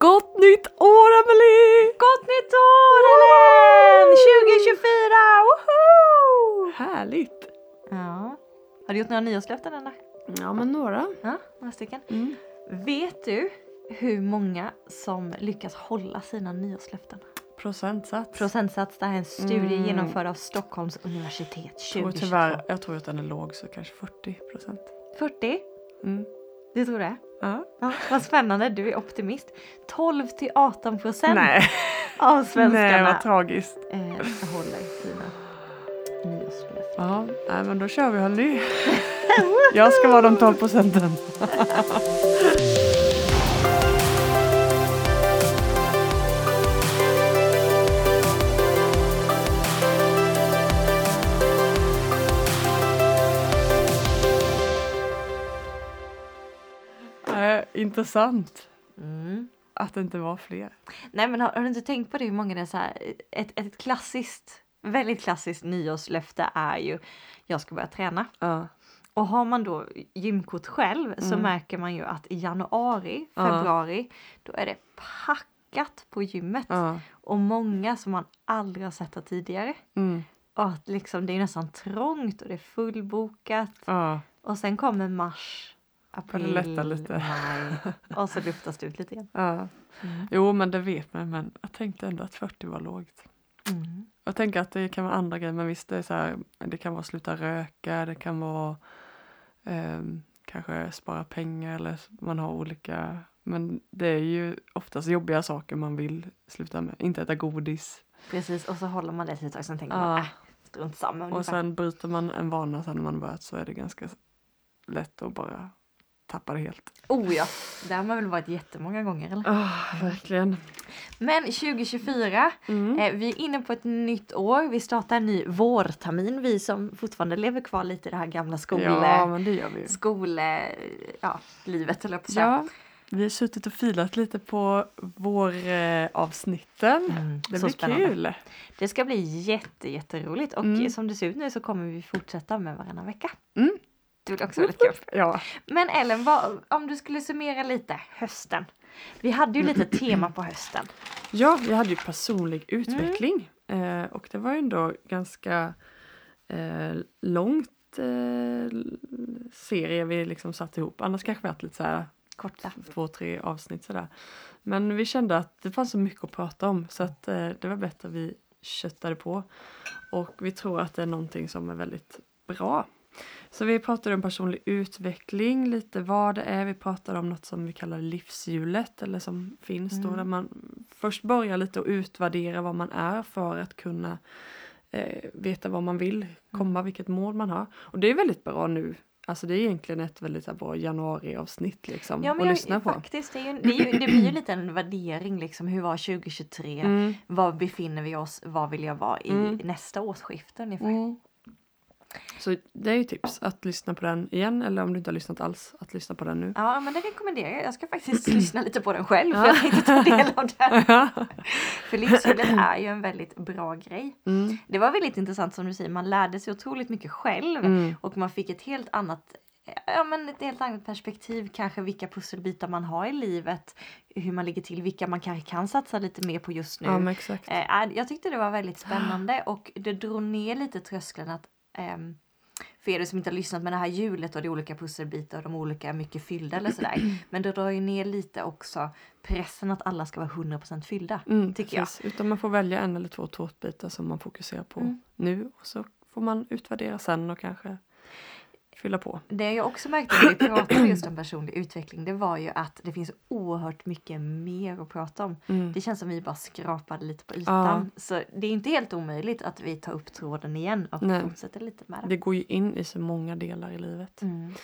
Gott nytt år Emelie! Gott nytt år Ellen! 2024! Woho! Härligt! Ja. Har du gjort några nyårslöften eller? Ja men några. Ja, några stycken. Mm. Vet du hur många som lyckas hålla sina nyårslöften? Procentsats. Procentsats, det här är en studie Mm. genomförd av Stockholms universitet jag tror 2022. tyvärr, jag tror att den är låg så kanske 40 procent. 40? Mm. Du tror det? Ja. Ja, vad spännande, du är optimist. 12 till 18 procent Nej. av Nej svenskarna vad tragiskt. eh, håller sina nyårslöften. Ja, nej men då kör vi hörni. jag ska vara de 12 procenten. intressant Mm. att det inte var fler. Nej men har, har du inte tänkt på det hur många det är så här, ett, ett klassiskt, väldigt klassiskt nyårslöfte är ju jag ska börja träna. Ja. Och har man då gymkort själv så Mm. märker man ju att i januari, Ja. februari, då är det packat på gymmet. Ja. Och många som man aldrig har sett tidigare. Mm. Och att liksom det är nästan trångt och det är fullbokat. Och sen kommer mars, april, lätta lite. maj. Och så luftas det ut lite igen. Ja. Mm. Jo men det vet man men jag tänkte ändå att 40 var lågt. Mm. Jag tänker att det kan vara andra grejer men visst det är så här, det kan vara sluta röka, det kan vara ehm, kanske spara pengar eller man har olika men det är ju oftast jobbiga saker man vill sluta med, inte äta godis. Precis, och så håller man det ett tag, sen tänker Ja. man äh, strunt samma Och ungefär. sen bryter man en vana sen när man börjat så är det ganska lätt att bara tappa det helt. Oh ja, det har man väl varit jättemånga gånger eller? Oh, verkligen. Men 2024, Mm. eh, vi är inne på ett nytt år. Vi startar en ny vårtermin. Vi som fortfarande lever kvar lite i det här gamla skole... Ja skole... Ja, livet eller på att säga. Ja, vi har suttit och filat lite på våravsnitten. Mm, Det blir spännande. kul. Det ska bli jätte, jätteroligt och Mm. som det ser ut nu så kommer vi fortsätta med varannan vecka. Mm. Det blir också väldigt kul. Ja. Men Ellen, vad, om du skulle summera lite hösten. Vi hade ju lite tema på hösten. ja, vi hade ju personlig utveckling eh, och det var ju ändå ganska eh, långt eh, serie vi liksom satt ihop. Annars kanske vi haft lite så här Korta. två, tre avsnitt sådär. Men vi kände att det fanns så mycket att prata om så att eh, det var bättre att vi köttade på. Och vi tror att det är någonting som är väldigt bra. Så vi pratade om personlig utveckling, lite vad det är. Vi pratade om något som vi kallar livshjulet eller som finns då Mm. där man först börjar lite att utvärdera vad man är för att kunna eh, veta vad man vill komma, vilket mål man har. Och det är väldigt bra nu. Alltså det är egentligen ett väldigt bra januariavsnitt liksom Ja, men att jag, lyssna på. faktiskt, det, är ju, det, är ju, det blir ju lite en värdering liksom. Hur var 2023? Mm. Var befinner vi oss? Var vill jag vara i Mm. nästa årsskifte ungefär? Mm. Så det är ju tips att lyssna på den igen eller om du inte har lyssnat alls att lyssna på den nu. Ja, men det rekommenderar jag. Jag ska faktiskt lyssna lite på den själv för Ja. jag tänkte ta del av den. För livshjulet är ju en väldigt bra grej. Mm. Det var väldigt intressant som du säger, man lärde sig otroligt mycket själv Mm. och man fick ett helt annat Ja men ett helt annat perspektiv kanske vilka pusselbitar man har i livet, hur man ligger till, vilka man kanske kan satsa lite mer på just nu. Ja. Eh, jag tyckte det var väldigt spännande och det drog ner lite tröskeln att för er som inte har lyssnat med det här hjulet och de olika pusselbitar och de olika mycket fyllda eller sådär. Men det drar ju ner lite också pressen att alla ska vara 100% fyllda. Mm, tycker jag. precis. Utan man får välja en eller två tårtbitar som man fokuserar på Mm. nu och så får man utvärdera sen och kanske fylla på. Det jag också märkte när vi pratade just om personlig utveckling det var ju att det finns oerhört mycket mer att prata om. Mm. Det känns som vi bara skrapade lite på ytan. Så det är inte helt omöjligt att vi tar upp tråden igen och Nej. fortsätter lite med det. Det går ju in i så många delar i livet. Mm.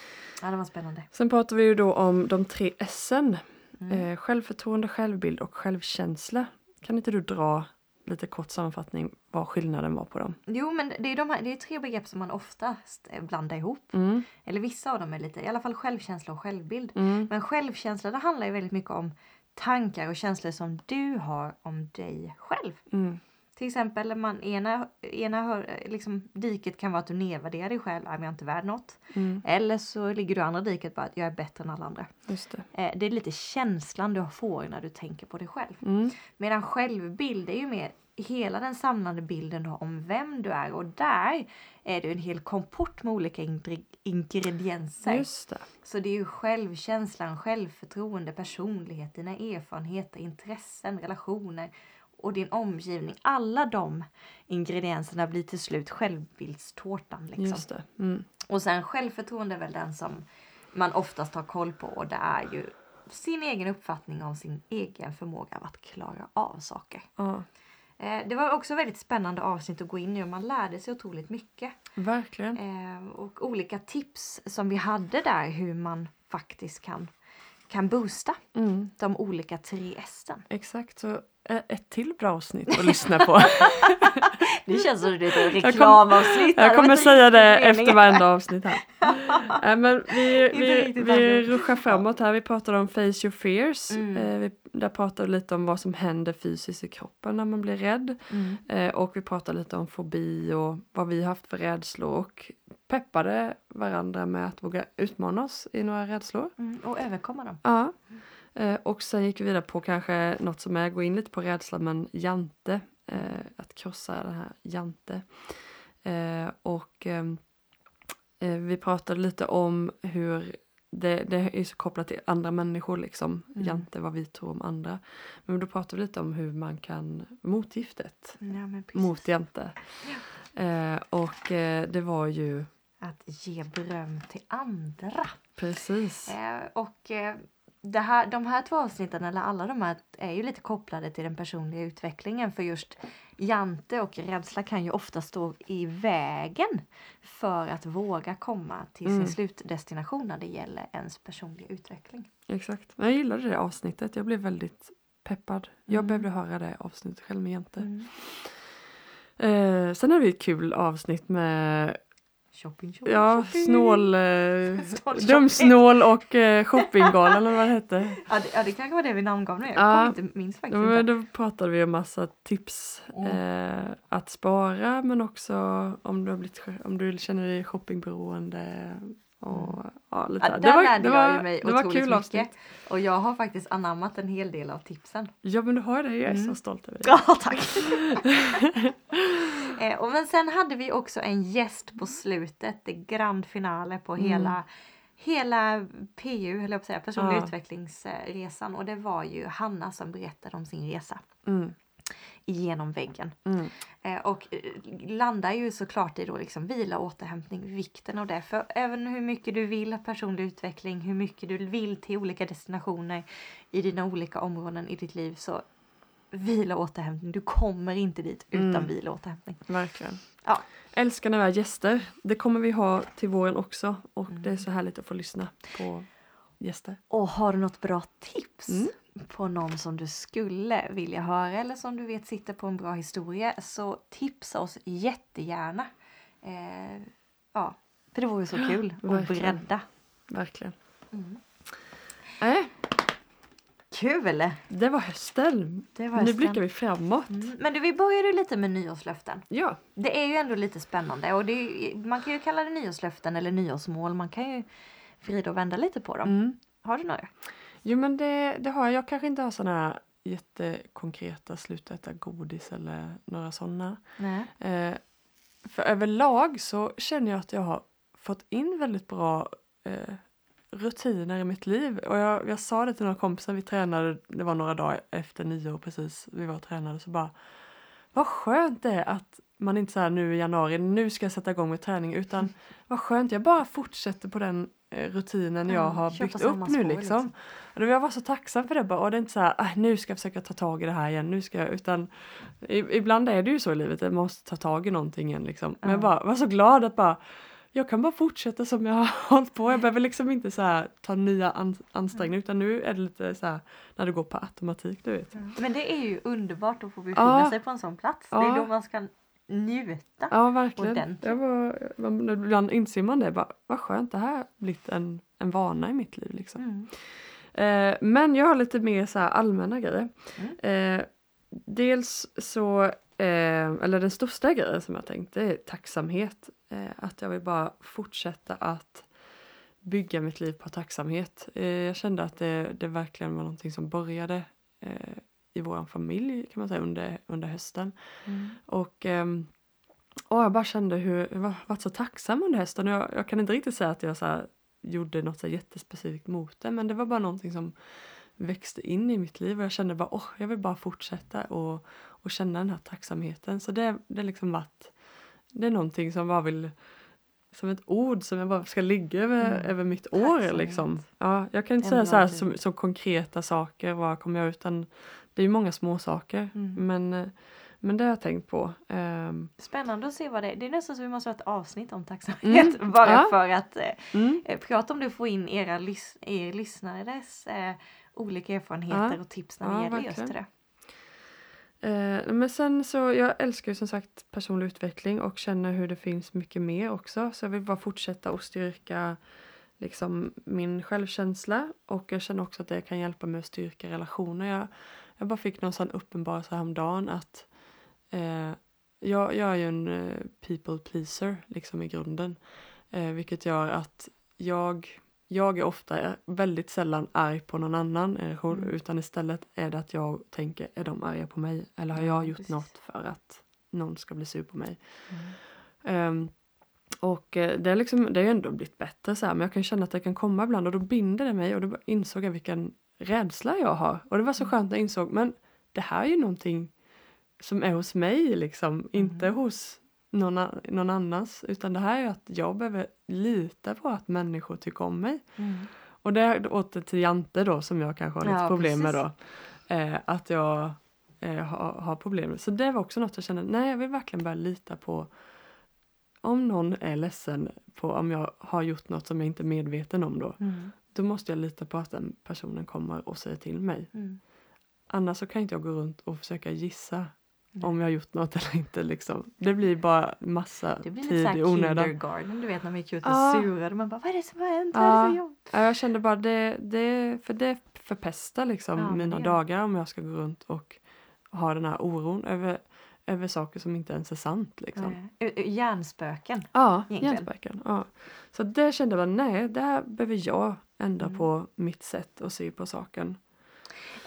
Ja, det var spännande. Sen pratar vi ju då om de tre S'en. Mm. Eh, självförtroende, självbild och självkänsla. Kan inte du dra lite kort sammanfattning vad skillnaden var på dem? Jo, men det är, de här, det är tre begrepp som man oftast eh, blandar ihop. Mm. Eller vissa av dem är lite, i alla fall självkänsla och självbild. Mm. Men självkänsla det handlar ju väldigt mycket om tankar och känslor som du har om dig själv. Mm. Till exempel man ena, ena hör, liksom, diket kan vara att du nedvärderar dig själv, jag är inte värd något. Mm. Eller så ligger du i andra diket bara att jag är bättre än alla andra. Just det. Eh, det är lite känslan du får när du tänker på dig själv. Mm. Medan självbild är ju mer hela den samlade bilden har om vem du är och där är det en hel kompott med olika ingre- ingredienser. Just det. Så det är ju självkänslan, självförtroende, personlighet, dina erfarenheter, intressen, relationer och din omgivning. Alla de ingredienserna blir till slut självbildstårtan. Liksom. Just det. Mm. Och sen självförtroende är väl den som man oftast har koll på och det är ju sin egen uppfattning om sin egen förmåga att klara av saker. Ja, Eh, det var också väldigt spännande avsnitt att gå in i och man lärde sig otroligt mycket. verkligen. Eh, och olika tips som vi hade där hur man faktiskt kan, kan boosta Mm. de olika tre S'en. Exakt, så ett till bra avsnitt att lyssna på. Det känns som det är ett kom- reklamavsnitt. Jag Det kommer var säga det efter varenda avsnitt här. Nej, men vi, vi, vi ruschar framåt här. Vi pratade om face your fears. Mm. Eh, vi, där pratade vi lite om vad som händer fysiskt i kroppen när man blir rädd. Mm. Eh, och vi pratade lite om fobi och vad vi haft för rädslor och peppade varandra med att våga utmana oss i några rädslor. Mm. Och överkomma dem. Ja. Eh, och sen gick vi vidare på kanske något som är, gå in lite på rädsla men jante. Eh, att krossa den här jante. Eh, och vi pratade lite om hur det, det är så kopplat till andra människor liksom. Mm. Jante, vad vi tror om andra. Men då pratade vi lite om hur man kan motgiftet Ja, mot jante. Eh, och eh, det var ju Att ge beröm till andra. precis. Eh, och eh, det här, de här två avsnitten, eller alla de här, är ju lite kopplade till den personliga utvecklingen. För just jante och rädsla kan ju ofta stå i vägen för att våga komma till Mm. sin slutdestination när det gäller ens personliga utveckling. Exakt. Jag gillade det avsnittet. Jag blev väldigt peppad. Jag Mm. behövde höra det avsnittet själv med Jante. Eh, sen hade vi ett kul avsnitt med Shopping, shopping, ja, shopping. snål, eh, Snål dumsnål och eh, shoppinggalan eller vad det hette. Ja det, ja, det kanske var det vi namngav nu. Jag Ja. kommer inte, minns faktiskt men inte. då pratade vi om massa tips Mm. eh, att spara men också om du, har blivit, om du känner dig shoppingberoende. Och, ja, lite. Ja, det där var, lärde det jag var, ju mig det var kul mycket. avsnitt. Och jag har faktiskt anammat en hel del av tipsen. Ja men du har det, jag är Mm. så stolt över dig. Ja, tack. Eh, och men sen hade vi också en gäst på slutet, det grand finale på Mm. hela Hela PU, höll jag på att säga, personlig Ja. utvecklingsresan och det var ju Hanna som berättade om sin resa Mm, genom väggen. mm, Eh, och eh, landar ju såklart i då liksom vila, återhämtning, vikten av det. För även hur mycket du vill personlig utveckling, hur mycket du vill till olika destinationer i dina olika områden i ditt liv så vila och återhämtning, du kommer inte dit utan Mm. vila och återhämtning. verkligen. Ja. Älskar när vi har gäster. Det kommer vi ha till våren också och Mm. det är så härligt att få lyssna på gäster. Och har du något bra tips Mm. på någon som du skulle vilja höra eller som du vet sitter på en bra historia så tipsa oss jättegärna. Eh, ja, för det vore så kul att verkligen. bredda. Verkligen. Mm. Äh, Kul! det var hösten. Det var Nu hösten. blickar vi framåt. Mm. Men du, vi började lite med nyårslöften. Ja, Det är ju ändå lite spännande och är, man kan ju kalla det nyårslöften eller nyårsmål. Man kan ju vrida och vända lite på dem. mm. Har du några? Jo men det, det har jag. Jag kanske inte har såna här jättekonkreta sluta äta godis eller några sådana. Nej. Eh, för överlag så känner jag att jag har fått in väldigt bra eh, rutiner i mitt liv. Och jag, jag sa det till några kompisar, vi tränade, det var några dagar efter nyår precis, vi var och tränade så bara vad skönt det är att man inte så nu i januari, nu ska jag sätta igång med träning utan vad skönt, jag bara fortsätter på den eh, rutinen jag Ja, har byggt upp nu liksom. liksom. Och jag var så tacksam för det bara, och det är inte så här, "Ah, nu ska jag försöka ta tag i det här igen, nu ska jag, utan i, ibland är det ju så i livet, man måste ta tag i någonting igen liksom. Men jag Ja. bara var så glad att bara, jag kan bara fortsätta som jag har hållit på, jag behöver liksom inte så här ta nya an, ansträngningar, utan nu är det lite så här när det går på automatik, du vet. Men det är ju underbart att få befinna Ja. sig på en sån plats. Det är Ja. då man ska njuta. Ja, verkligen. Ordentligt. Jag var, man- ibland inser man det, bara, vad skönt, det här blivit en, en vana i mitt liv liksom. Mm. Eh, men jag har lite mer så allmänna grejer. Mm. Eh, dels så eh, eller den största grejen som jag tänkte är tacksamhet. Eh, att jag vill bara fortsätta att bygga mitt liv på tacksamhet. Eh, jag kände att det, det verkligen var någonting som började eh, i vår familj kan man säga under, under hösten. Mm. Och, ehm, och jag bara kände hur jag var, varit så tacksam under hösten. Jag, jag kan inte riktigt säga att jag så här, gjorde något så jättespecifikt mot det men det var bara någonting som växte in i mitt liv och jag kände bara åh, jag vill bara fortsätta och, och känna den här tacksamheten. Så det, det liksom varit, det är någonting som bara vill som ett ord som jag bara ska ligga över, Mm. över mitt år liksom. Ja, jag kan inte En säga så här som, som konkreta saker, vad kommer jag utan det är ju många små saker. Mm. Men, men det har jag tänkt på. Ehm, Spännande att se vad det är. Det är nästan så vi måste ha ett avsnitt om tacksamhet. Mm. Bara Ja. för att eh, mm, eh, prata om det och få in era lys- er lyssnares eh, olika erfarenheter Ja. och tips när det Ja, gäller just verkligen. det. Eh, men sen så, jag älskar ju som sagt personlig utveckling och känner hur det finns mycket mer också. Så jag vill bara fortsätta att styrka liksom min självkänsla och jag känner också att det kan hjälpa mig att styrka relationer. Jag, jag bara fick någon sån uppenbarelse häromdagen att eh, jag, jag är ju en eh, people pleaser liksom i grunden. Eh, vilket gör att jag, jag är ofta väldigt sällan arg på någon annan eh, Mm. utan istället är det att jag tänker, är de arga på mig? Eller har Ja, jag gjort precis. något för att någon ska bli sur på mig? Mm. Ehm, och eh, det, är liksom, det har ju ändå blivit bättre så här, men jag kan känna att det kan komma ibland och då binder det mig och då insåg jag vilken rädsla jag har. Och det var så Mm. skönt när jag insåg, men det här är ju någonting som är hos mig liksom, inte Mm. hos någon, någon annans. Utan det här är att jag behöver lita på att människor tycker om mig. Mm. Och det är åter till Jante då som jag kanske har lite Ja, problem med precis. då. Eh, att jag eh, har, har problem med. Så det var också något jag kände, nej jag vill verkligen börja lita på om någon är ledsen på om jag har gjort något som jag inte är medveten om då. Mm. Då måste jag lita på att den personen kommer och säger till mig. Mm. Annars så kan inte jag gå runt och försöka gissa. Om jag har gjort något eller inte. Liksom. Det blir bara massa Det blir lite tid i onödan. kindergarten, du vet när man gick ut och Ja. surade. Man bara, vad är det som har hänt? Ja. Vad är det för jobb? Ja, jag kände bara det, det, för det förpestar liksom Ja, mina det. dagar om jag ska gå runt och ha den här oron över, över saker som inte ens är sant. Liksom. Nej. Ö- Hjärnspöken. Ja, Egentligen. hjärnspöken. Ja. Så det kände jag, nej, det här behöver jag ändra Mm. på mitt sätt att se på saken.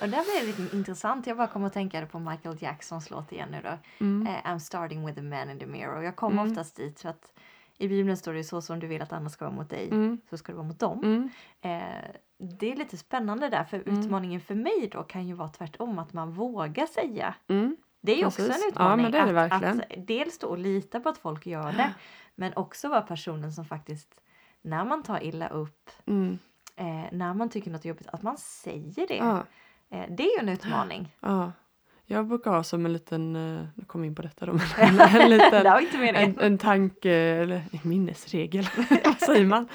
Och där blev det lite intressant. Jag bara kom att tänka på Michael Jacksons låt igen nu då. Mm. Eh, I'm starting with the man in the mirror. Jag kommer Mm. oftast dit för att i Bibeln står det så som du vill att andra ska vara mot dig Mm. så ska det vara mot dem. Mm. Eh, det är lite spännande där för Mm. utmaningen för mig då kan ju vara tvärtom att man vågar säga. Mm. Det är ju också en. Ja, utmaning. men det är det att, verkligen. att dels då lita på att folk gör det men också vara personen som faktiskt när man tar illa upp, Mm. eh, när man tycker något är jobbigt, att man säger det. Ja, det är ju en utmaning. ja. Jag brukar ha som en liten, eh, nu kom in på detta då, men en, liten en, en tanke, eller en minnesregel, vad säger man?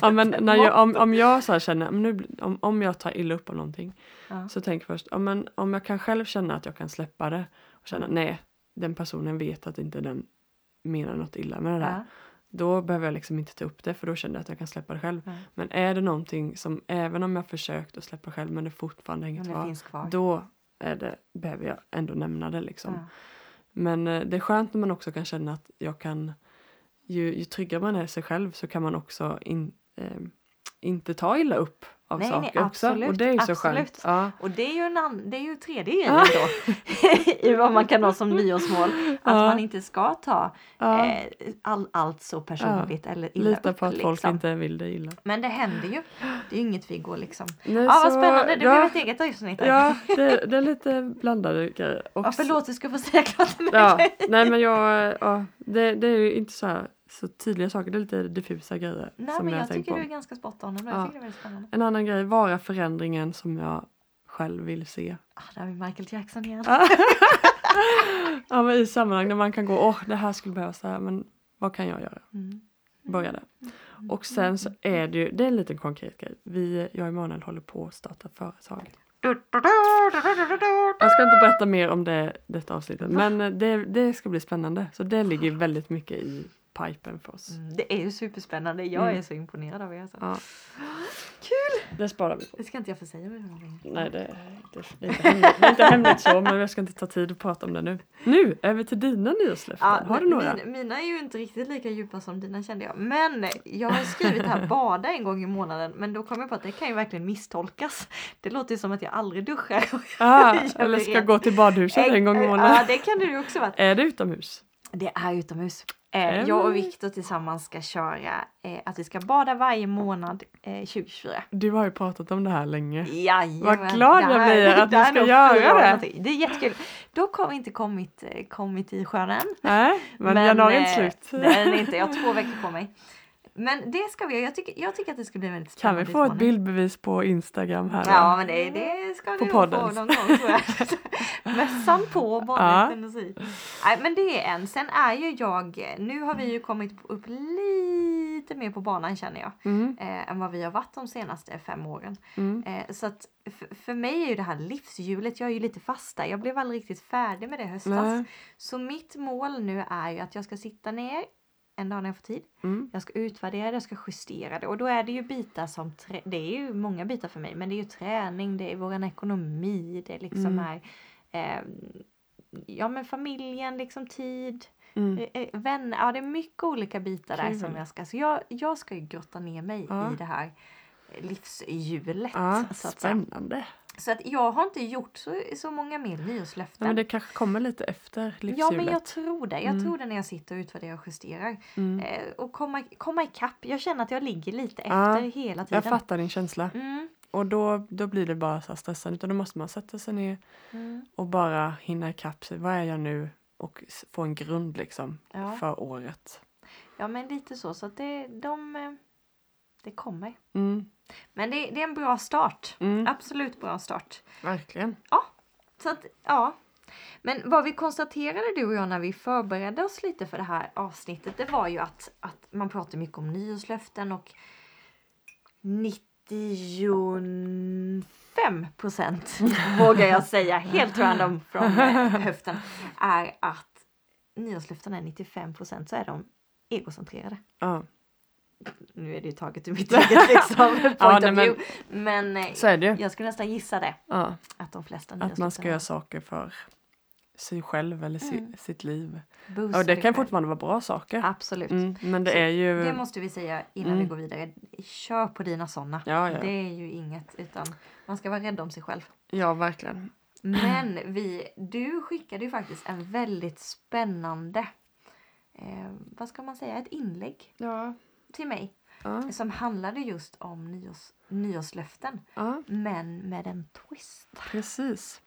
Ja, men när jag, om, om jag så här känner, nu, om, om jag tar illa upp av någonting Ja. så tänker jag först, ja, men om jag kan själv känna att jag kan släppa det och känna nej, den personen vet att inte den menar något illa med det där. Ja. Då behöver jag liksom inte ta upp det för då känner jag att jag kan släppa det själv. Ja. Men är det någonting som även om jag försökt att släppa själv men det fortfarande hänger kvar. kvar. Då är det, behöver jag ändå nämna det liksom. Ja. Men eh, det är skönt när man också kan känna att jag kan ju, ju tryggare man är sig själv så kan man också in, eh, inte ta illa upp av Nej, nej, saker också. absolut, Och det är ju så skönt. Ja. Och det är ju en annan, det är ju tredje grejen då. I vad man kan ha som nyårsmål. Att Ja. man inte ska ta Ja. eh, all, allt så personligt eller illa Lita upp, på att folk liksom. inte vill dig illa. Men det händer ju. Det är ju inget vi går liksom. Nej, Ja vad så- spännande, det ja, blev ett eget avsnitt. här. Ja, det, det är lite blandade grejer. Och Ja, förlåt, du ska få säga klart. Ja, nej men jag, ja, det, det är ju inte så här så tydliga saker, det är lite diffusa grejer Nej, som men jag, jag tycker på. du är ganska spot on. Ja. Jag tycker det är spännande. En annan grej, vara förändringen som jag själv vill se. Ah, där har vi Michael Jackson igen. ja men i sammanhang där man kan gå, åh det här skulle behövas här, men vad kan jag göra? Mm. Börja där. Och sen så är det ju, det är en liten konkret grej. Vi, jag och Emanuel håller på att starta företag. Jag ska inte berätta mer om det detta avsnittet men det, det ska bli spännande. Så det ligger väldigt mycket i pipen för oss. Mm, det är ju superspännande. Jag Mm. är så imponerad av er. Alltså. Ja. Kul! Det sparar vi på. Det ska inte jag få säga någonting. Nej, det, det, det, är inte hemligt, det är inte hemligt så, men jag ska inte ta tid att prata om det nu. Nu, över till dina nyårslöften. Ja, Har du några? Mina, mina är ju inte riktigt lika djupa som dina kände jag. Men jag har skrivit här bada en gång i månaden. Men då kom jag på att det kan ju verkligen misstolkas. Det låter ju som att jag aldrig duschar. Ah, eller ska gå till badhuset en gång i Ja, månaden. det kan det ju också vara. Är det utomhus? Det är utomhus. Eh, Är jag och? Viktor tillsammans ska köra eh, att vi ska bada varje månad eh, 2024. Du har ju pratat om det här länge. Jajamän. Vad glad jag blir att är ska göra det. Det är jättekul. Dock har vi inte kommit, eh, kommit i sjön än. Nej, men, januari är eh, inte slut. Det är den inte. Jag har två veckor på mig. Men det ska vi. Jag tycker, jag tycker att det ska bli väldigt Kan spännande vi få ett bildbevis på Instagram här? Ja men det, det ska På vi nog få podden. någon gång tror jag. Mössan på, bara Ja. Nej men det är en. Sen är ju jag, nu har vi ju kommit upp lite mer på banan känner jag. Mm, Eh, än vad vi har varit de senaste fem åren. mm. Eh, så att för mig är ju det här livshjulet, jag är ju lite fasta. Jag blev aldrig riktigt färdig med det höstas. Nej. Så mitt mål nu är ju att jag ska sitta ner en dag när jag får tid. Mm. Jag ska utvärdera det, jag ska justera det och då är det ju bitar som, det är ju många bitar för mig, men det är ju träning, det är våran ekonomi, det liksom Mm. är eh, ja men familjen, liksom tid, Mm. eh, eh, vänner, ja det är mycket olika bitar där Kul. som jag ska, så jag, jag ska ju grotta ner mig Ja. i det här livshjulet. Ja, så, att säga. Så att jag har inte gjort så, så många mer nyårslöften. Ja, men det kanske kommer lite efter Ja livshjulet. men jag tror det. Jag Mm. tror det när jag sitter och utvärderar och justerar. mm. Eh, och komma, komma ikapp. Jag känner att jag ligger lite Ja, efter hela tiden. Jag fattar din känsla. Mm, Och då, då blir det bara så stressande. Utan då måste man sätta sig ner mm, och bara hinna ikapp sig. Vad är jag nu? Och få en grund liksom ja. för året. ja men lite så. Så att det, de, eh, det kommer. Mm. Men det, det är en bra start. Mm. Absolut bra start. Verkligen. Så att, ja. Men vad vi konstaterade du och jag när vi förberedde oss lite för det här avsnittet det var ju att, att man pratar mycket om nyårslöften och 95 procent vågar jag säga helt random från eh, höften är att nyårslöften är 95 procent så är de egocentrerade. Ja, Nu är det ju taget ur mitt eget liksom, point Ja, of nej, men- view. Men, eh, så är det jag skulle nästan gissa det. Ja, Att de flesta att man ska göra saker för sig själv eller si, Mm. sitt liv. boosta Och det kan fortfarande vara bra saker. Absolut. Mm, men det Så är ju... Det måste vi säga innan Mm. vi går vidare. Kör på dina sådana. Ja, ja. Det är ju inget utan man ska vara rädd om sig själv. ja, verkligen. Men vi, du skickade ju faktiskt en väldigt spännande, eh, vad ska man säga, ett inlägg Ja. Till mig Ja, som handlade just om nyårs, nyårslöften. ja, Men med en twist. precis.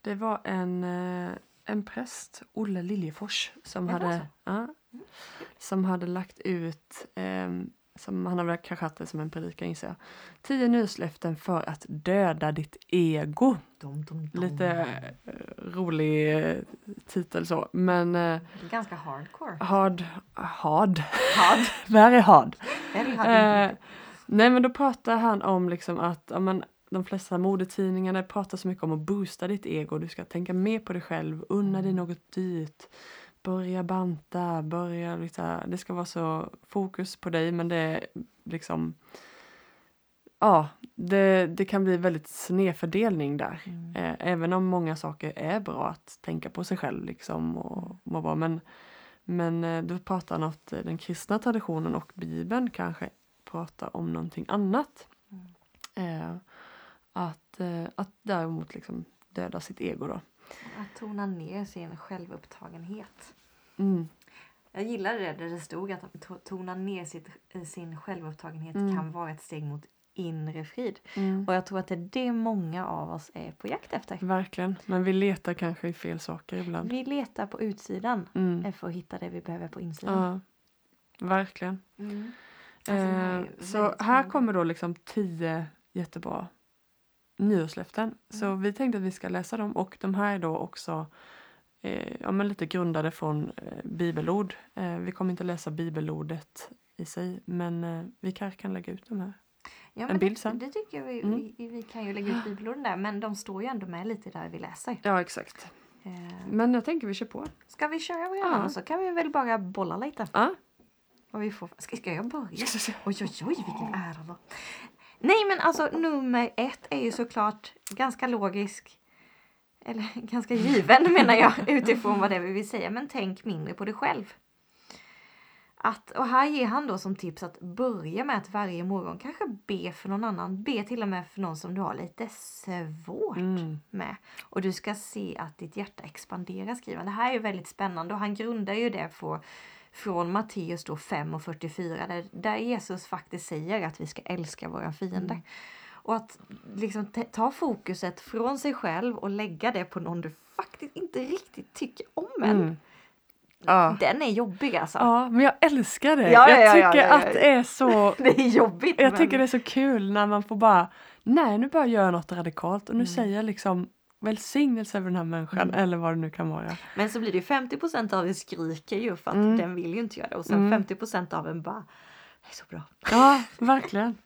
Det var en, eh, en präst, Olle Liljefors, som hade, ja, som hade lagt ut, ehm, som han har väl kanske haft det som en predikan gissar jag. Tio nyårslöften för att döda ditt ego. Dum, dum, dum. Lite eh, rolig eh, titel så, men eh, Ganska hardcore. hard, hard, Hard. very hard. Very hard Eh, nej men då pratar han om liksom att ja, men, de flesta modetidningarna pratar så mycket om att boosta ditt ego. Du ska tänka mer på dig själv, unna dig Mm. något dyrt. Börja banta, börja liksom, det ska vara så fokus på dig men det är liksom Ja, det, det kan bli väldigt snedfördelning där. Mm. Eh, även om många saker är bra att tänka på sig själv liksom och må bra. Men, men eh, då pratar att eh, den kristna traditionen och bibeln kanske pratar om någonting annat. Mm. Eh, att, eh, att däremot liksom döda sitt ego då. Att tona ner sin självupptagenhet. Mm. Jag gillade det där det stod att to- tona ner sitt, eh, sin självupptagenhet Mm. kan vara ett steg mot inre frid. Mm. Och jag tror att det är det många av oss är på jakt efter. Verkligen, men vi letar kanske i fel saker ibland. Vi letar på utsidan Mm. eh, för att hitta det vi behöver på insidan. Ja, verkligen. Mm. Alltså, här är Eh, så här kommer då liksom tio jättebra nyårslöften. Så Mm. vi tänkte att vi ska läsa dem och de här är då också eh, ja, men lite grundade från eh, bibelord. Eh, vi kommer inte läsa bibelordet i sig men eh, vi kanske kan lägga ut de här. ja, en bild det, sen. det tycker jag vi, Mm. vi, vi kan ju lägga ut bibelorden där men de står ju ändå med lite där vi läser. Ja exakt. Eh, Men jag tänker vi kör på. ska vi köra vad Ja. så kan vi väl bara bolla lite. Ja, Och vi får, ska, ska jag börja? Oj, oj, oj, vilken ära. Nej, men alltså nummer ett är ju såklart ganska logisk. Eller ganska given menar jag utifrån vad det är vi vill säga. Men tänk mindre på dig själv. Att, och här ger han då som tips att börja med att varje morgon kanske be för någon annan. Be till och med för någon som du har lite svårt Mm. med. Och du ska se att ditt hjärta expanderar skriver. Det här är ju väldigt spännande och han grundar ju det på från Matteus då 5 och 44 där, där Jesus faktiskt säger att vi ska älska våra fiender. Mm. Och att liksom ta fokuset från sig själv och lägga det på någon du faktiskt inte riktigt tycker om än. Mm. Ja. Den är jobbig alltså. ja, men jag älskar det. Ja, ja, jag ja, tycker att det är så Det är jobbigt. Jag men... tycker det är så kul när man får bara, nej nu bara göra något radikalt och nu Mm. säger jag liksom välsignelse över den här människan Mm. eller vad det nu kan vara. Men så blir det ju 50% av er skriker ju för att Mm. den vill ju inte göra det och sen Mm. 50% av en bara det är så bra. Ja, verkligen.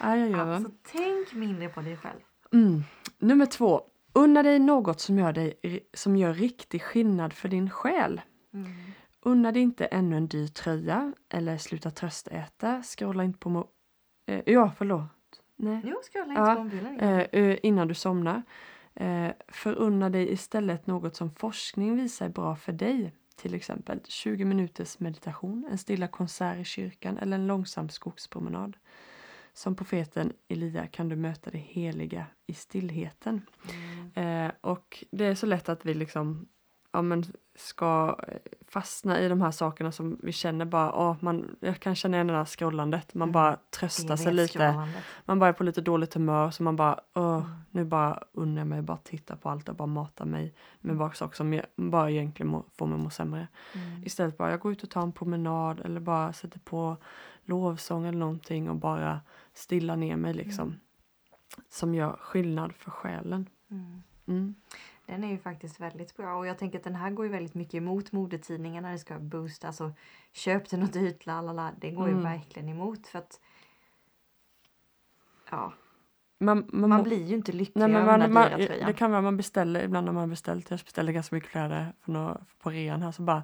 Ja, jag gör Alltså tänk mindre på dig själv. Mm. Nummer två. Unna dig något som gör, dig, som gör riktig skillnad för din själ. Mm. Unna dig inte ännu en dyr tröja eller sluta tröstäta. Scrolla inte på mo- eh, Ja, förlåt. Nej. Jo, scrolla inte Ja, på mobilen. eh, eh, innan du somnar. Eh, förunna dig istället något som forskning visar är bra för dig. Till exempel 20 minuters meditation, en stilla konsert i kyrkan eller en långsam skogspromenad. Som profeten Elia kan du möta det heliga i stillheten. Mm. Eh, och det är så lätt att vi liksom ja, men ska eh, fastna i de här sakerna som vi känner bara, åh, man, jag kan känna igen det där scrollandet, man Mm. bara tröstar sig lite. Man bara är på lite dåligt humör så man bara, Mm. nu bara unnar jag mig bara titta på allt och bara mata mig med bara saker som jag- bara egentligen må, får mig att må sämre. Mm. Istället bara, jag går ut och tar en promenad eller bara sätter på lovsång eller någonting och bara stilla ner mig liksom. Mm. Som gör skillnad för själen. Mm. Mm. Den är ju faktiskt väldigt bra och jag tänker att den här går ju väldigt mycket emot modetidningarna. Det ska boostas och köp den något dyrt, lalala. Det går ju Mm. verkligen emot för att Ja, Man, man, man blir ju inte Nej, lycklig men av man, den man, tröjan. det kan vara man beställer, ibland har man beställt, jag beställde ganska mycket kläder nå- på rean här så bara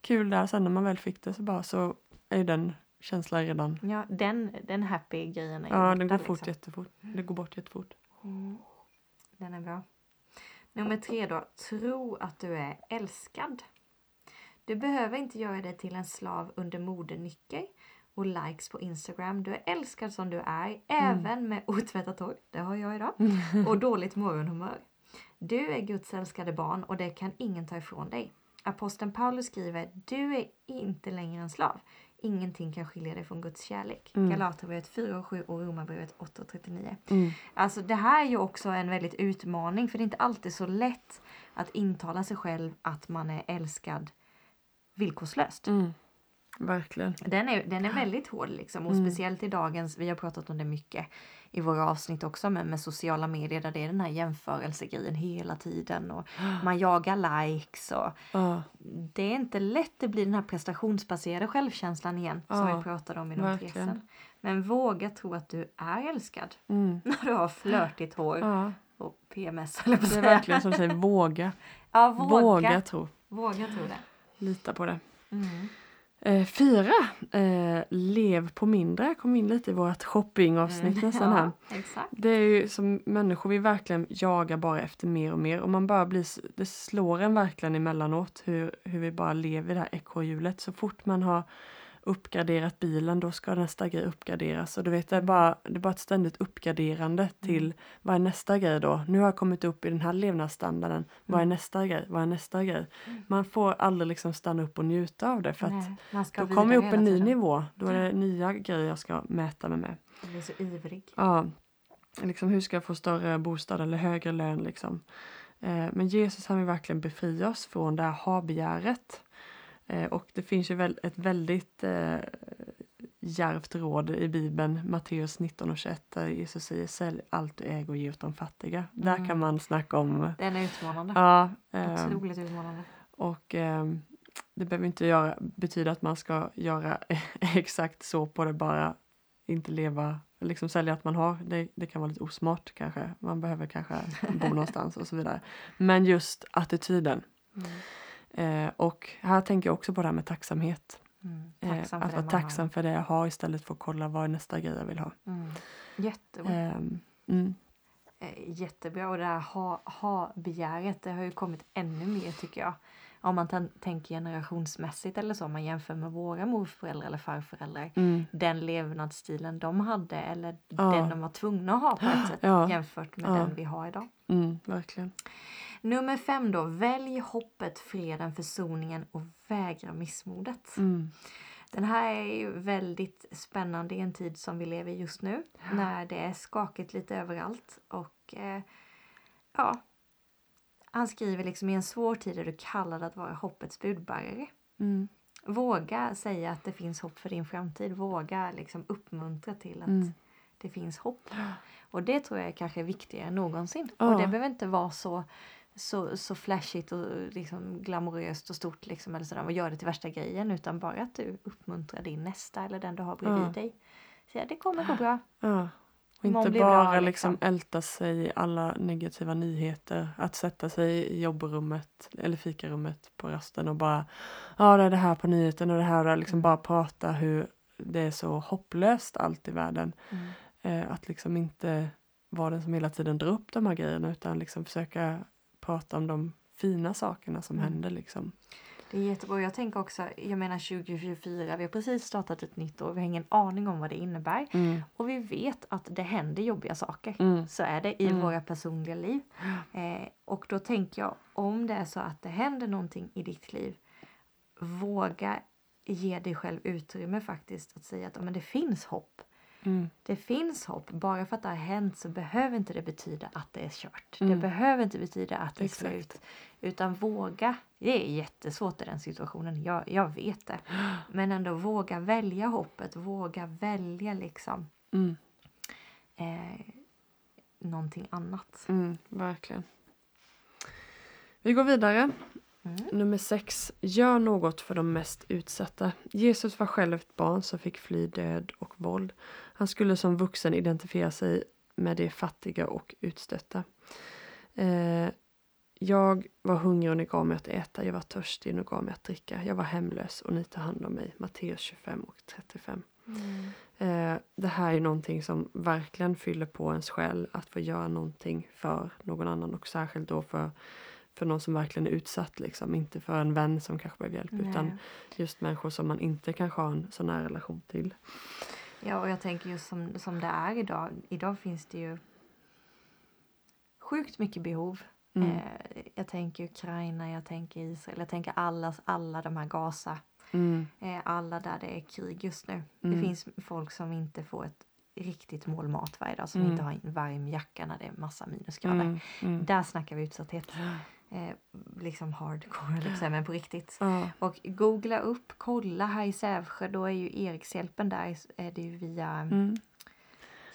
kul där, sen när man väl fick det så bara så är den känslan redan, Ja, den, den happy grejen är ja den går fort liksom. jättefort, det går bort jättefort. Mm. Den är bra. Nummer tre då. Tro att du är älskad. Du behöver inte göra dig till en slav under modenycker och likes på Instagram. Du är älskad som du är, även med otvättat hår. Det har jag idag. Och dåligt morgonhumör. Du är Guds älskade barn och det kan ingen ta ifrån dig. Aposteln Paulus skriver, du är inte längre en slav. Ingenting kan skilja dig från Guds kärlek. Mm. Galaterbrevet 4 och 7 och Romarbrevet 8 och 39. Mm. Alltså det här är ju också en väldigt utmaning för det är inte alltid så lätt att intala sig själv att man är älskad villkorslöst. Mm. Verkligen. Den är, den är väldigt hård liksom och Mm. speciellt i dagens, vi har pratat om det mycket i våra avsnitt också men med sociala medier där det är den här jämförelsegrejen hela tiden och man jagar likes och Ja, det är inte lätt, det blir den här prestationsbaserade självkänslan igen som Ja, vi pratade om i de tesen. Men våga tro att du är älskad mm. när du har flörtigt hår ja. och PMS att det är verkligen som du säger, våga. Ja, våga. Våga tro, Våga tro det. lita på det. Mm. Eh, fyra, eh, lev på mindre, kom in lite i vårt shoppingavsnitt nästan här. Mm. Ja, exakt. Det är ju som människor, vi verkligen jagar bara efter mer och mer och man bara blir, det slår en verkligen emellanåt hur, hur vi bara lever i det här ekorrhjulet. Så fort man har uppgraderat bilen då ska nästa grej uppgraderas och du vet det är bara, det är bara ett ständigt uppgraderande till vad är nästa grej då? Nu har jag kommit upp i den här levnadsstandarden. Vad är Mm. nästa grej? Vad är nästa grej? Mm. Man får aldrig liksom stanna upp och njuta av det för att Nej, ska då kommer jag upp en ny tiden. nivå. Då är det nya grejer jag ska mäta mig med. Jag blir så ivrig. Ja, liksom hur ska jag få större bostad eller högre lön liksom. Eh, men Jesus han vill verkligen befria oss från det här habegäret. Eh, och det finns ju ett väldigt eh, djärvt råd i Bibeln, Matteus 19 och 21, där Jesus säger sälj allt du äger och ge åt de fattiga. Där Mm. kan man snacka om, Den är utmanande. ja, eh, Otroligt utmanande. och eh, det behöver inte göra, betyda att man ska göra exakt så på det bara, inte leva, liksom sälja att man har. Det, det kan vara lite osmart kanske. Man behöver kanske bo någonstans och så vidare. Men just attityden. Mm. Eh, och här tänker jag också på det här med tacksamhet. Mm. Eh, Tacksam att för det vara man har. tacksam för det jag har istället för att kolla vad är nästa grej jag vill ha. Mm. Jättebra. Ehm, mm. Eh, Jättebra. Och det här ha- ha-begäret det har ju kommit ännu mer tycker jag. Om man tänker generationsmässigt eller så, om man jämför med våra morföräldrar eller farföräldrar. Mm. Den levnadsstilen de hade eller Ja. den de var tvungna att ha på ett sätt Ja. jämfört med Ja. den vi har idag. Mm, verkligen. Nummer fem då. Välj hoppet, freden, försoningen och vägra missmodet. Mm. Den här är ju väldigt spännande i en tid som vi lever i just nu. När det är skakigt lite överallt. Och eh, ja, han skriver liksom i en svår tid är du kallad att vara hoppets budbärare. Mm. Våga säga att det finns hopp för din framtid. Våga liksom uppmuntra till att Mm. det finns hopp. Och det tror jag kanske är viktigare än någonsin. Ja. Och det behöver inte vara så, så, så flashigt och liksom glamoröst och stort liksom, eller sådär, och göra det till värsta grejen. Utan bara att du uppmuntrar din nästa eller den du har bredvid Ja. dig. Så det kommer gå bra. Ja. Och inte det bra, bara liksom. liksom älta sig i alla negativa nyheter. Att sätta sig i jobbrummet eller fikarummet på rasten och bara ja det är det här på nyheten och det här och det här", liksom Mm. bara prata hur det är så hopplöst allt i världen. Mm. Eh, att liksom inte vara den som hela tiden drar upp de här grejerna utan liksom försöka prata om de fina sakerna som Mm. händer liksom. Det är jättebra. Jag tänker också, jag menar 2024, vi har precis startat ett nytt år. Vi har ingen aning om vad det innebär. Mm. Och vi vet att det händer jobbiga saker. Mm. Så är det i Mm. våra personliga liv. Eh, och då tänker jag, om det är så att det händer någonting i ditt liv, våga ge dig själv utrymme faktiskt att säga att ja, men det finns hopp. Mm. Det finns hopp. Bara för att det har hänt så behöver inte det betyda att det är kört. Det Mm. behöver inte betyda att det är Exakt. slut. Utan våga. Det är jättesvårt i den situationen. Jag, jag vet det. Men ändå våga välja hoppet. Våga välja liksom Mm. eh, någonting annat. Mm. Verkligen. Vi går vidare. Mm. Nummer sex. Gör något för de mest utsatta. Jesus var själv ett barn som fick fly död och våld. Han skulle som vuxen identifiera sig med de fattiga och utstötta. Eh, jag var hungrig och ni gav mig att äta. Jag var törstig och ni gav mig att dricka. Jag var hemlös och ni tar hand om mig. Matteus 25 och 35. Mm. Eh, det här är någonting som verkligen fyller på ens själ att få göra någonting för någon annan och särskilt då för, för någon som verkligen är utsatt liksom. Inte för en vän som kanske behöver hjälp utan Nej. just människor som man inte kanske har en sån här relation till. Ja, och jag tänker just som, som det är idag. Idag finns det ju sjukt mycket behov. Mm. Eh, jag tänker Ukraina, jag tänker Israel, jag tänker alla, alla de här Gaza. Mm. Eh, alla där det är krig just nu. Mm. Det finns folk som inte får ett riktigt mål mat varje dag. Som Mm. inte har en varm jacka när det är massa minusgrader. Mm. Mm. Där snackar vi utsatthet. Eh, liksom hardcore, men på riktigt. Ja. Och googla upp, kolla här i Sävsjö, då är ju Erikshjälpen där, är det ju via Mm.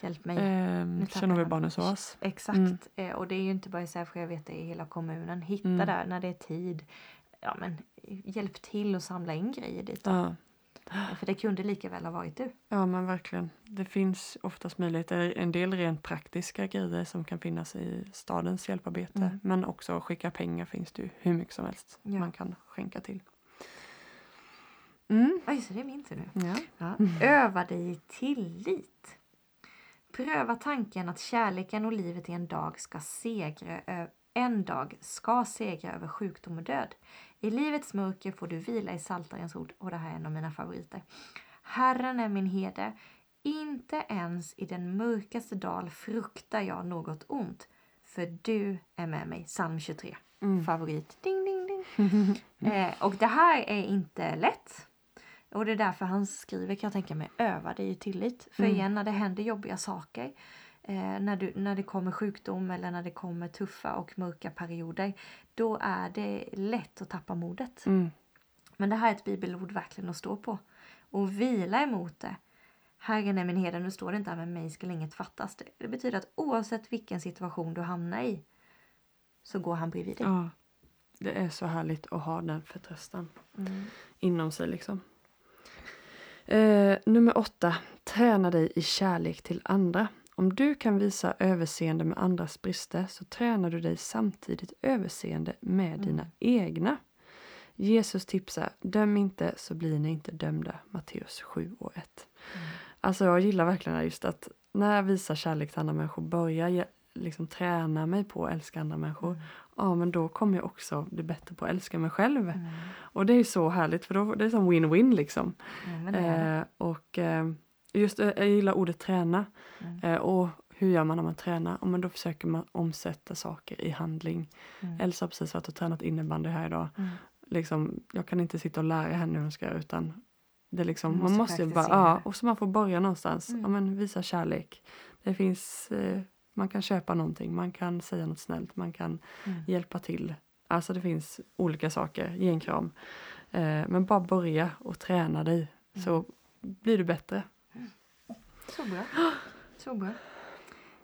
Hjälp mig. Jag Tjernobylbarnens. Exakt. Mm. Eh, och det är ju inte bara i Sävsjö, jag vet det i hela kommunen. Hitta Mm. där när det är tid. Ja men hjälp till att samla in grejer dit. Ja. För det kunde lika väl ha varit du. ja men verkligen. Det finns oftast möjligheter. En del rent praktiska grejer som kan finnas i stadens hjälparbete. Mm. Men också skicka pengar finns det ju hur mycket som helst Ja. man kan skänka till. Mm. Oj, så det är min tur nu. Ja. Ja. Öva dig i tillit. Pröva tanken att kärleken och livet i en dag ska segra en dag ska segra över sjukdom och död. I livets mörker får du vila i Saltarens ord och det här är en av mina favoriter. Herren är min herde. Inte ens i den mörkaste dal fruktar jag något ont. För du är med mig. Psalm 23. Mm. Favorit. Ding, ding, ding. Eh, och det här är inte lätt. Och det är därför han skriver, kan jag tänka mig, öva dig i tillit. För Mm. igen, när det händer jobbiga saker, när, du, när det kommer sjukdom eller när det kommer tuffa och mörka perioder, då är det lätt att tappa modet. Mm. Men det här är ett bibelord verkligen att stå på. Och vila emot det. Herren är min herde, nu står det inte här med mig ska inget fattas. Det, det betyder att oavsett vilken situation du hamnar i så går han bredvid dig. Ja. Det är så härligt att ha den förtröstan Mm. inom sig liksom. Eh, nummer åtta. Träna dig i kärlek till andra. Om du kan visa överseende med andras brister så tränar du dig samtidigt överseende med Mm. dina egna. Jesus tipsar, döm inte så blir ni inte dömda. Matteus 7 och 1. Mm. Alltså jag gillar verkligen just att när jag visar kärlek till andra människor, börjar jag liksom träna mig på att älska andra människor, Mm. ja men då kommer jag också bli bättre på att älska mig själv. Mm. Och det är så härligt för då det är som win-win liksom. Ja, men det är det. Eh, och eh, just eh, jag gillar ordet träna. Mm. Eh, och hur gör man när man tränar? Ja, men då försöker man omsätta saker i handling. Mm. Elsa har precis varit och tränat innebandy här idag. Mm. Liksom, jag kan inte sitta och lära henne hur hon ska göra utan det liksom, man måste måste ju bara, ja, och så man får börja någonstans. Mm. Ja, men visa kärlek. Det finns, eh, man kan köpa någonting, man kan säga något snällt, man kan Mm. hjälpa till. Alltså det finns olika saker, ge en kram. Eh, men bara börja och träna dig så blir du bättre. Så bra. Så bra.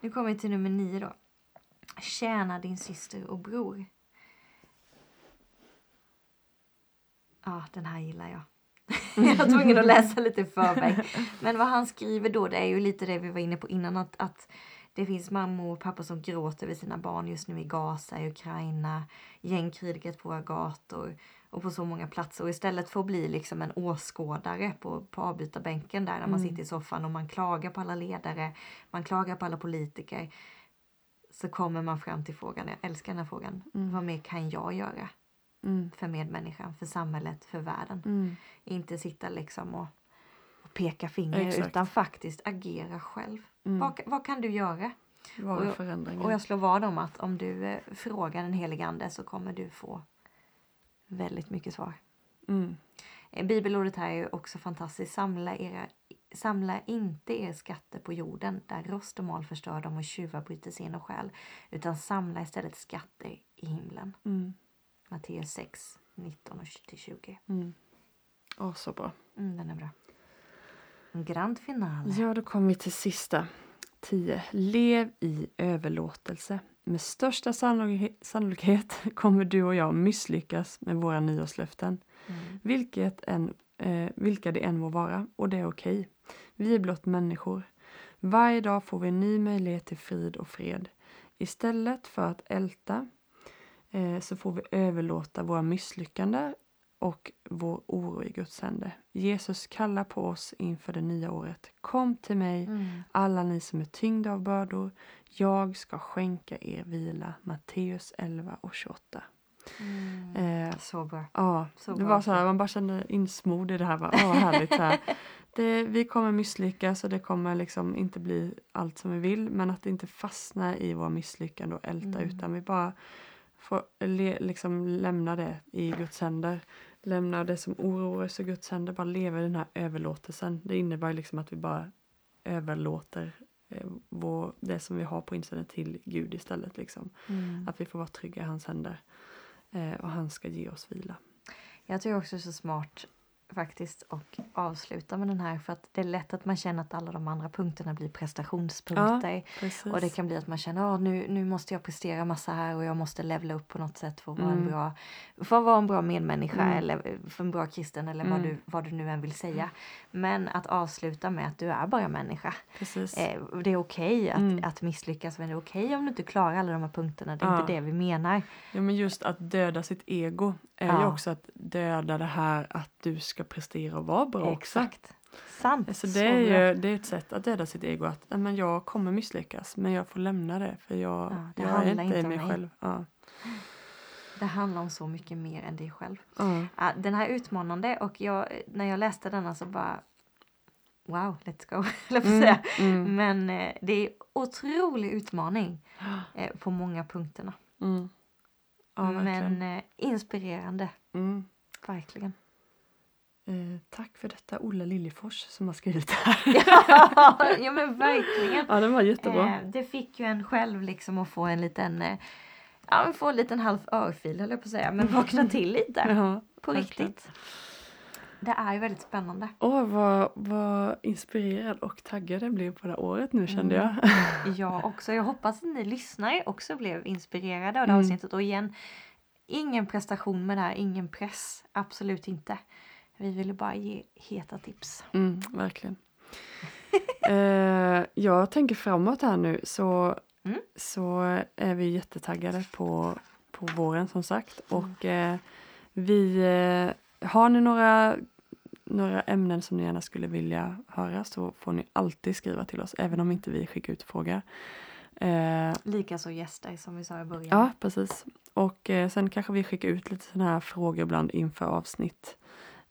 Nu kommer vi till nummer nio då. Tjäna din syster och bror. Ja, den här gillar jag. jag var tvungen att läsa lite i förväg. Men vad han skriver då, det är ju lite det vi var inne på innan. Att, att det finns mammor och pappor som gråter över sina barn just nu i Gaza, i Ukraina, gängkriget på våra gator och på så många platser. Och istället för att bli liksom en åskådare på, på avbytarbänken där, där man Mm. sitter i soffan och man klagar på alla ledare, man klagar på alla politiker. Så kommer man fram till frågan, jag älskar den här frågan, Mm. vad mer kan jag göra Mm. för medmänniskan, för samhället, för världen? Mm. Inte sitta liksom och, och peka finger Exakt. utan faktiskt agera själv. Mm. Vad, vad kan du göra? Och jag-. Och jag slår vad om att om du eh, frågar den helige ande så kommer du få väldigt mycket svar. Mm. Eh, Bibelordet här är också fantastiskt. Samla, era, samla inte er skatter på jorden där rost och mal förstör dem och tjuvar bryter sig in och stjäl. Utan samla istället skatter i himlen. Mm. Matteus 6, 19 och 20. Mm. Åh, så bra. Mm, den är bra. Grand finale. Ja, då kommer vi till sista. 10. Lev i överlåtelse. Med största sannolikhet, kommer du och jag misslyckas med våra nyårslöften. Mm. Vilket än, eh, vilka det än må vara. Och det är okej. Vi är blott människor. Varje dag får vi en ny möjlighet till frid och fred. Istället för att älta eh, så får vi överlåta våra misslyckanden och vår oro i Guds händer. Jesus kallar på oss inför det nya året. Kom till mig, Mm. alla ni som är tyngda av bördor. Jag ska skänka er vila. Matteus 11 och 28. Mm. Eh, Så bra. Ja, Så det bra. var så här, man bara kände insmord i det här. Bara, Åh, härligt. Så här. Det, vi kommer misslyckas och det kommer liksom inte bli allt som vi vill. Men att inte fastna i våra misslyckanden och älta Mm. utan vi bara får le, liksom lämna det i Guds händer. Lämna det som oroar oss i Guds händer. Bara leva i den här överlåtelsen. Det innebär liksom att vi bara överlåter eh, vår, det som vi har på insidan till Gud istället. Liksom. Mm. Att vi får vara trygga i hans händer. Eh, och han ska ge oss vila. Jag tycker också det är så smart faktiskt och avsluta med den här för att det är lätt att man känner att alla de andra punkterna blir prestationspunkter. Precis. Och det kan bli att man känner att nu, nu måste jag prestera massa här och jag måste levla upp på något sätt för att vara, en, Mm. bra, för att vara en bra medmänniska Mm. eller för en bra kristen eller vad, Mm. du, vad du nu än vill säga. Men att avsluta med att du är bara människa. Precis. Eh, det är okej att, Mm. att misslyckas men det är okej om du inte klarar alla de här punkterna. Det är Ja. inte det vi menar. Ja, men just att döda sitt ego är ju Ja. också att döda det här att du ska prestera och vara bra också. Exakt. Sant. Så Så det är ju det är ett sätt att döda sitt ego. Att "Nej, men jag kommer misslyckas men jag får lämna det för jag, Ja, det jag är inte inte om mig mig. själv. Ja. Det handlar om så mycket mer än dig själv. Ja. Ja, den här är utmanande och jag, när jag läste denna så bara Wow, let's go, säga. Mm, Men eh, det är otrolig utmaning eh, på många punkterna. mm. Ja. Men eh, inspirerande, Mm. verkligen. Eh, tack för detta Olle Liljefors som har skrivit det här. ja, ja men verkligen. ja, den var jättebra. Eh, det fick ju en själv liksom att få en liten eh, Ja, få en liten halv örfil höll jag på att säga. Men vakna till lite. Ja, På verkligen. riktigt. Det är ju väldigt spännande. Åh, vad, vad inspirerad och taggad jag blev på det här året nu kände Mm. jag. Jag också. Jag hoppas att ni lyssnare också blev inspirerade av det Mm. avsnittet. Och igen, ingen prestation med det här, ingen press. Absolut inte. Vi ville bara ge heta tips. Mm, verkligen. eh, jag tänker framåt här nu så, Mm. så är vi jättetaggade på, på våren som sagt. Mm. Och eh, Vi, eh, har ni några, några ämnen som ni gärna skulle vilja höra så får ni alltid skriva till oss även om inte vi skickar ut frågor. Eh, Likaså gäster som vi sa i början. ja, precis. Och eh, sen kanske vi skickar ut lite sådana här frågor ibland inför avsnitt.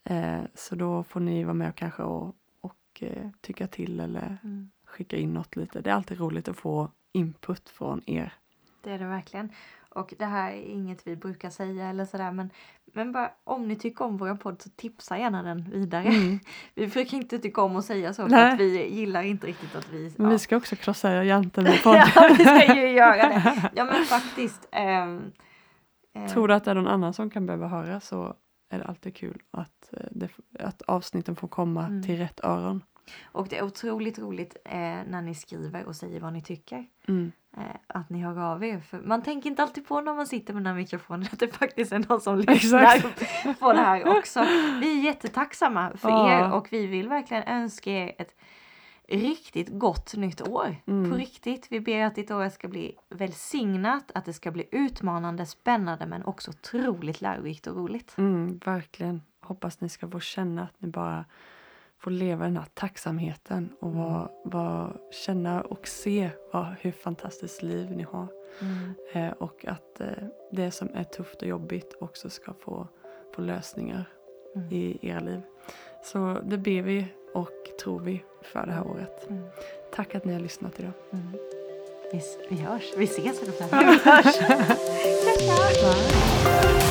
Eh, så då får ni vara med kanske och, och eh, tycka till eller Mm. skicka in något lite. Det är alltid roligt att få input från er. Det är det verkligen. Och det här är inget vi brukar säga eller sådär men, men bara om ni tycker om vår podd så tipsa gärna den vidare. Mm. Vi brukar inte tycka om att säga så för Nej. att vi gillar inte riktigt att vi... Ja. vi ska också krossa janten med podden. ja, vi ska ju göra det. Ja men faktiskt. eh, Tror du att det är någon annan som kan behöva höra så är det alltid kul att, eh, det, att avsnitten får komma Mm. till rätt öron. Och det är otroligt roligt eh, när ni skriver och säger vad ni tycker. Mm. Eh, att ni hör av er. För man tänker inte alltid på när man sitter med den här mikrofonen att det faktiskt är någon som lyssnar Exakt. på det här också. Vi är jättetacksamma för Ja. er och vi vill verkligen önska er ett riktigt gott nytt år. Mm. På riktigt. Vi ber att ditt år ska bli välsignat, att det ska bli utmanande, spännande men också otroligt lärorikt och roligt. Mm, verkligen. Hoppas ni ska få känna att ni bara får leva den här tacksamheten och vara, vara, känna och se vad, hur fantastiskt liv ni har. Mm. Eh, och att eh, det som är tufft och jobbigt också ska få, få lösningar Mm. i era liv. Så det ber vi och tror vi för det här året. Mm. Tack att ni har lyssnat idag. Mm. Vi, vi hörs. Vi ses eller Vi hörs.